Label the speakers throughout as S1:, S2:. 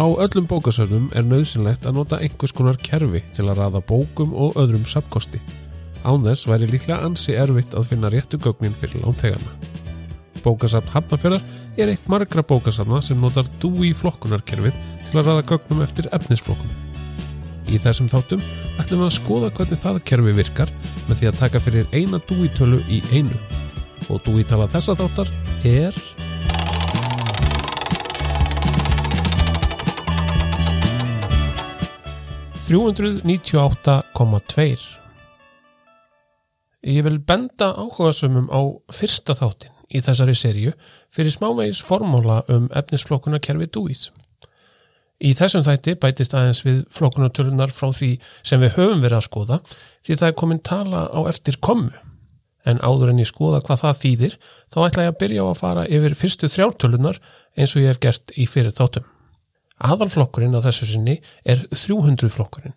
S1: Á öllum bókasöfnum er nöðsynlegt að nota einhvers konar kerfi til að raða bókum og öðrum sapkosti. Án þess væri líklega ansi erfitt að finna réttu gögnin fyrir lánþegana. Bókasafn Hafnarfjörðar er eitt margra bókasafna sem notar DUI flokkunarkerfið til að raða gögnum eftir efnisflokkum. Í þessum þáttum ætlum við að skoða hvernig það kerfi virkar með því að taka fyrir eina DUI tölu í einu. Og DUI tala þessa þáttar er... 398,2 Ég vil benda áhugasumum á fyrsta þáttin í þessari serju fyrir smámeis formóla um efnisflokkunarkerfi DUIs. Í þessum þætti bætist aðeins við flokkunartölunar frá því sem við höfum verið að skoða því það er komin tala á eftir komu. En áður en ég skoða hvað það þýðir þá ætla ég að byrja á að fara yfir fyrstu þrjártölunar eins og ég hef gert í fyrir þáttum. Aðalflokkurinn á þessu sinni er 300 flokkurinn.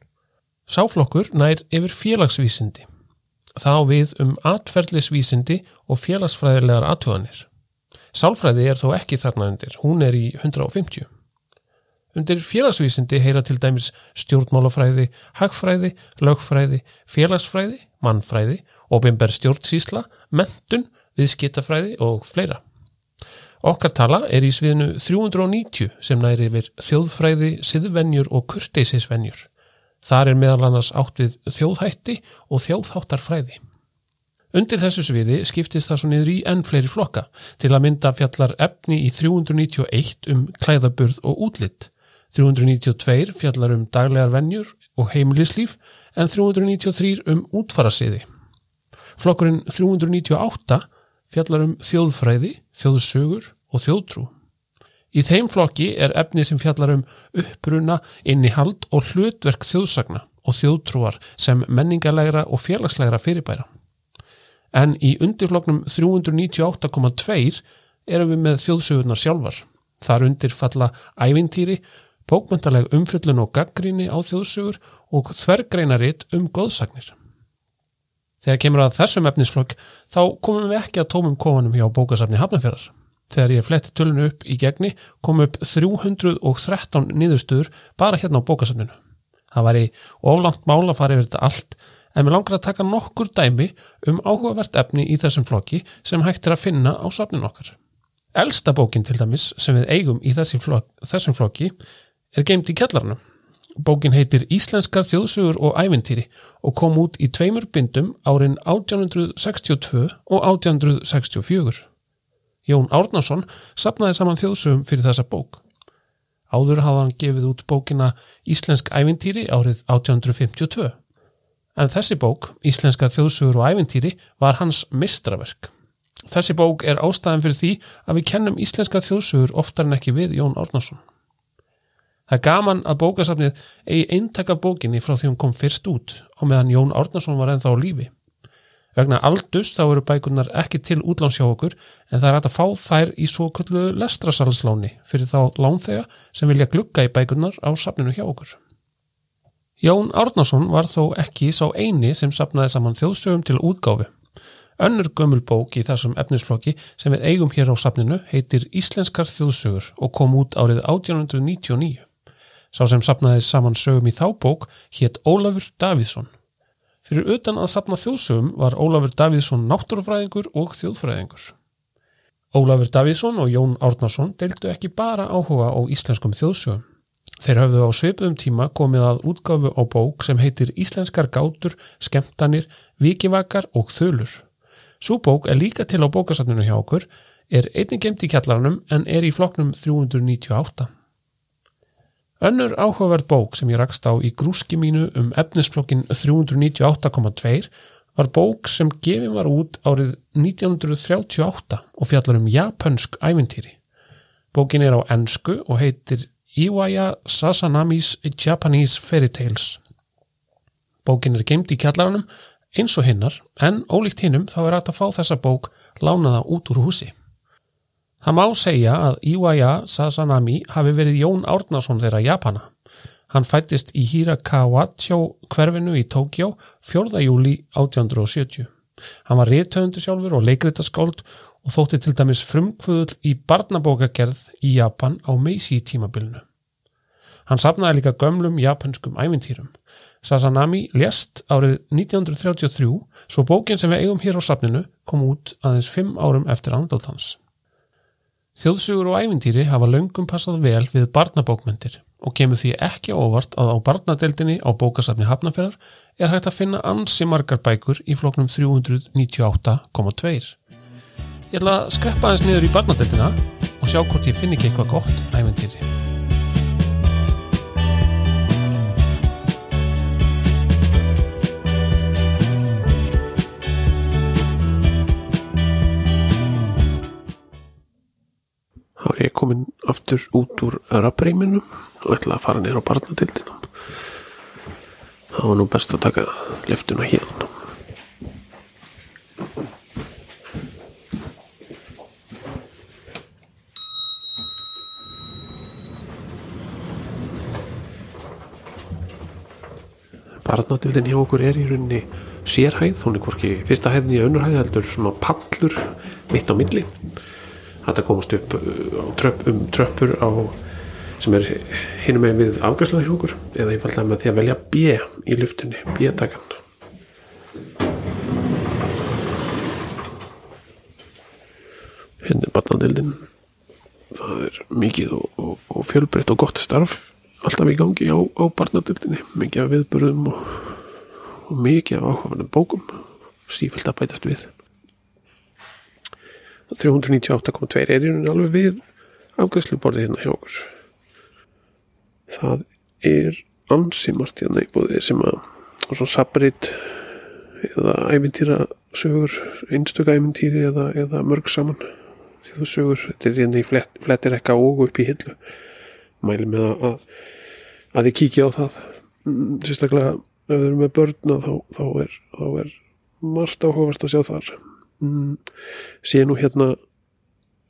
S1: Sáflokkur nær yfir félagsvísindi. Það á við um atferðlisvísindi og félagsfræðilegar aðtöðanir. Sálfræði er þó ekki þarna undir, hún er í 150. Undir félagsvísindi heyra til dæmis stjórnmálafræði, hagfræði, lögfræði, félagsfræði, mannfræði, ofinberð stjórnsísla, mentun, viðskiptafræði og fleira. Okkar tala er í sviðinu 390 sem næri yfir þjóðfræði, siðvenjur og kurteisisvenjur. Þar er meðal annars átt við þjóðhætti og þjóðháttarfræði. Undir þessu sviði skiptist það svo niður í enn fleiri flokka til að mynda fjallar efni í 391 um klæðaburð og útlitt, 392 fjallar um daglegar venjur og heimilislíf en 393 um útfarasiði. Flokkurinn 398 fjallar um þjóðfræði, þjóðsögur og þjóðtrú. Í þeim flokki er efni sem fjallar um uppbruna, innihald og hlutverk þjóðsagna og þjóðtrúar sem menningarlegra og félagslegra fyrirbæra. En í undirfloknum 398,2 erum við með þjóðsögurnar sjálfar. Þar undir falla ævintýri, bókmyndaleg umfjöllun og gaggríni á þjóðsögur og þvergreinaritt um góðsagnir. Þegar kemur að þessum efnisflokk þá komum við ekki að tómum kofanum hjá bókasafni Hafnarfjörðar. Þegar ég fletti tölunu upp í gegni kom upp 313 niðurstöður bara hérna á bókasafninu. Það var í oflant mála að fara yfir þetta allt en við langar að taka nokkur dæmi um áhugavert efni í þessum flokki sem hægt er að finna á safninu okkar. Elsta bókin til dæmis sem við eigum í flok, þessum flokki er geimt í kjallarnum Bókin heitir Íslenskar þjóðsugur og ævintýri og kom út í tveimur bindum árin 1862 og 1864. Jón Árnason sapnaði saman þjóðsugum fyrir þessa bók. Áður hafði hann gefið út bókina Íslensk ævintýri árið 1852. En þessi bók, Íslenskar þjóðsugur og ævintýri, var hans mistraverk. Þessi bók er ástæðan fyrir því að við kennum íslenska þjóðsugur oftar en ekki við Jón Árnason. Það er gaman að bókasafnið eigi eintak af bókinni frá því hún kom fyrst út og meðan Jón Árnason var ennþá á lífi. Vegna aldus þá eru bækunar ekki til útlánsjá okkur en það er að fá þær í svo kallu lestrasalsláni fyrir þá lánþega sem vilja glugga í bækunar á safninu hjá okkur. Jón Árnason var þó ekki sá eini sem safnaði saman þjóðsögum til útgáfi. Önnur gömul bók í þessum efnisflokki sem við eigum hér á safninu heitir Íslenskar þjóðsögur og kom út árið 1899. Sá sem sapnaði saman sögum í þá bók hétt Ólafur Davíðsson. Fyrir utan að sapna þjóðsögum var Ólafur Davíðsson náttúrufræðingur og þjóðfræðingur. Ólafur Davíðsson og Jón Árnarsson deildu ekki bara áhuga á íslenskum þjóðsögum. Þeir hafðu á sveipuðum tíma komið að útgáfu á bók sem heitir Íslenskar gátur, skemtanir, vikivakar og þölur. Sú bók er líka til á bókasatninu hjá okkur, er einnig gemt í kjallaranum en er í floknum 398. Önnur áhugaverð bók sem ég rakst á í grúski mínu um efnisflokkin 398,2 var bók sem gefið var út árið 1938 og fjallar um japansk ævintýri. Bókin er á ennsku og heitir Iwaya Sasanamis Japanese Fairy Tales. Bókin er geimt í kjallaranum eins og hinnar en ólíkt hinnum þá er hægt að fá þessa bók lánaða út úr húsi. Það má segja að Iwaya Sasanami hafi verið Jón Árnason þeirra Japana. Hann fættist í Hirakawacho hverfinu í Tókjá 4. júli 1870. Hann var réttöfundu sjálfur og leikritaskáld og þótti til dæmis frumkvöðul í barnabókagerð í Japan á Meisi tímabilinu. Hann sapnaði líka gömlum japanskum ævintýrum. Sazanami lést árið 1933 svo bókin sem við eigum hér á sapninu kom út aðeins fimm árum eftir andaldans. Þjóðsugur og ævintýri hafa löngum passað vel við barnabókmyndir og kemur því ekki óvart að á barnadeldinni á bókasafni Hafnarferðar er hægt að finna ansi margar bækur í floknum 398,2. Ég ætla að skreppa aðeins niður í barnadeldina og sjá hvort ég finn ekki eitthvað gott æventýri. Þá er ég komin aftur út úr rappreiminum og ætla að fara niður á barnadeldinum. Það var nú best að taka liftuna hérna. barnadildin hjá okkur er í rauninni sérhæð, hún er hvorki fyrsta hæðin í önnurhæð, heldur svona pallur mitt á milli þetta komast upp uh, tröpp, um tröppur á, sem er hinum með við afgjörslega hjá okkur eða ég falla með því að velja B í luftinni, B-takan. Henni hérna barnadildin það er mikið og, og, og fjölbreytt og gott starf alltaf í gangi á, á barnadöldinni mikið af viðbörðum og, og mikið af áhugafanum bókum sífilt að bætast við 398,2 er í rauninni alveg við afgæðsluborði hérna hjá okkur. Það er ansi margt hérna í búði sem að og svo sabrit eða ævintýra sögur einstöka ævintýri eða, eða mörg saman. Því þú sögur, þetta er hérna í flett, flettir ekka og upp í hillu. Mæli með að að þið kíkja á það. Mm, sérstaklega ef þið eru með börn þá, þá, er, er margt áhugavert að sjá þar sé nú hérna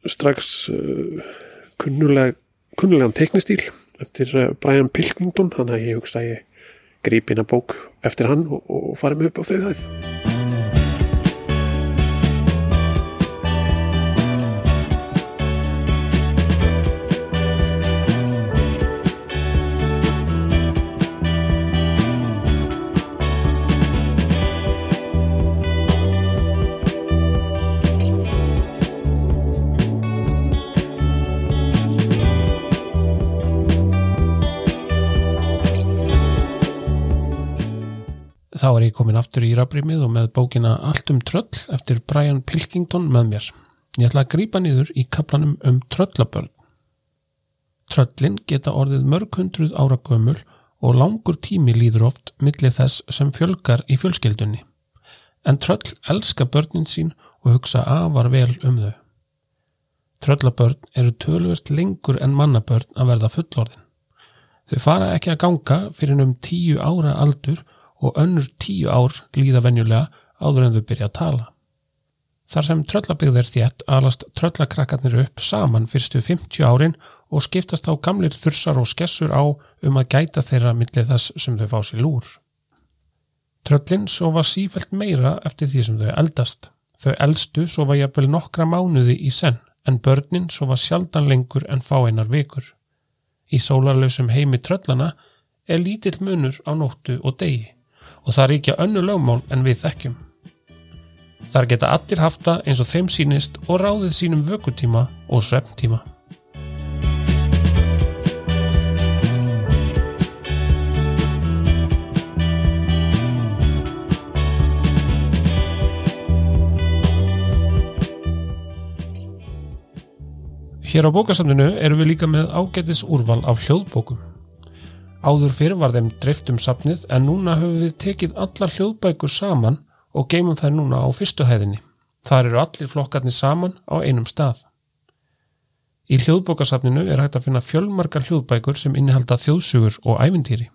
S1: strax uh, kunnuleg, kunnulegan teknistýl eftir uh, Brian Pilkington. Hann að ég hugsa að ég grípina bók eftir hann og, og fara með upp á þriðæð þá er ég komin aftur í rafrýmið og með bókina Allt um tröll eftir Brian Pilkington með mér. Ég ætla að grýpa niður í kaplanum um tröllabörn. Tröllin geta orðið mörg hundruð ára gömul og langur tími líður oft millið þess sem fjölgar í fjölskyldunni. En tröll elska börnin sín og hugsa afar vel um þau. Tröllabörn eru tölvert lengur en mannabörn að verða fullorðin. Þau fara ekki að ganga fyrir um tíu ára aldur og önnur tíu ár líða venjulega áður en þau byrja að tala. Þar sem tröllabigð er þétt alast tröllakrakkarnir upp saman fyrstu 50 árin og skiptast á gamlir þursar og skessur á um að gæta þeirra millið þess sem þau fá sér lúr. Tröllin sofa sífælt meira eftir því sem þau eldast. Þau eldstu sofa jafnvel nokkra mánuði í senn en börnin sofa sjaldan lengur en fá einar vikur. Í sólarlausum heimi tröllana er lítill munur á nóttu og degi og það ríkja önnu lögmál en við þekkjum. Þar geta allir hafta eins og þeim sínist og ráðið sínum vökutíma og svefntíma. Hér á bókasamninu erum við líka með ágætis úrval af hljóðbókum. Áður fyrir var þeim dreift um safnið en núna höfum við tekið allar hljóðbækur saman og geymum þær núna á fyrstu hæðinni. Þar eru allir flokkarnir saman á einum stað. Í hljóðbókasafninu er hægt að finna fjölmarkar hljóðbækur sem innihalda þjóðsugur og ævintýri.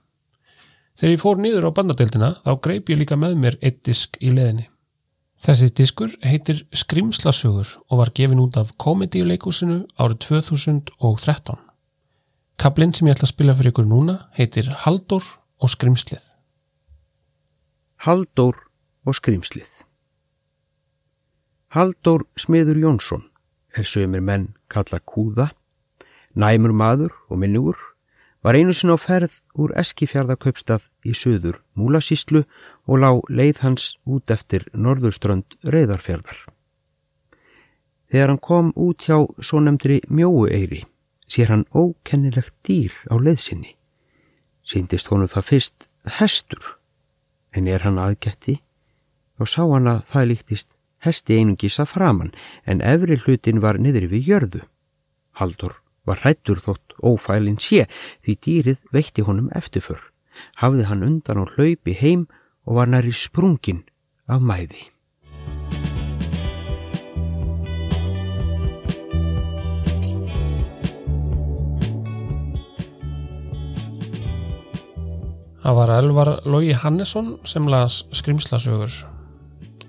S1: Þegar ég fór niður á bandadeildina þá greip ég líka með mér eitt disk í leðinni. Þessi diskur heitir Skrimslasugur og var gefin út af komedíuleikúsinu árið 2013. Kablinn sem ég ætla að spila fyrir ykkur núna heitir Haldur og Skrimslið.
S2: Haldur og Skrimslið Haldur Smiður Jónsson er sögumir menn kalla kúða, næmur maður og minnugur, var einu sinna á ferð úr Eskifjörðakaupstað í söður Múlasíslu og lá leið hans út eftir norðurströnd reyðarfjörðar. Þegar hann kom út hjá svo nefndri mjóueyri sér hann ókennilegt dýr á leiðsinni. Sýndist honum það fyrst hestur, en er hann aðgætti og sá hann að það líktist hesti einungis að framann en efri hlutin var niður við jörðu. Haldur var hrættur þótt ófælinn sé því dýrið veitti honum eftirför. Hafði hann undan og hlaupi heim og var næri sprungin af mæði.
S1: Það var Elvar Lógi Hannesson sem las skrimslasögur.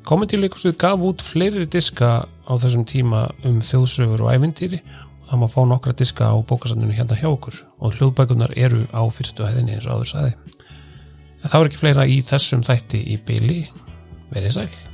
S1: Komendíleikustuð gaf út fleiri diska á þessum tíma um þjóðsögur og ævintýri og það má fá nokkra diska á bókasanninu hérna hjá okkur og hljóðbækunar eru á fyrstu hæðinni eins og áður saði. En það var ekki fleira í þessum þætti í byli. Verið sæl.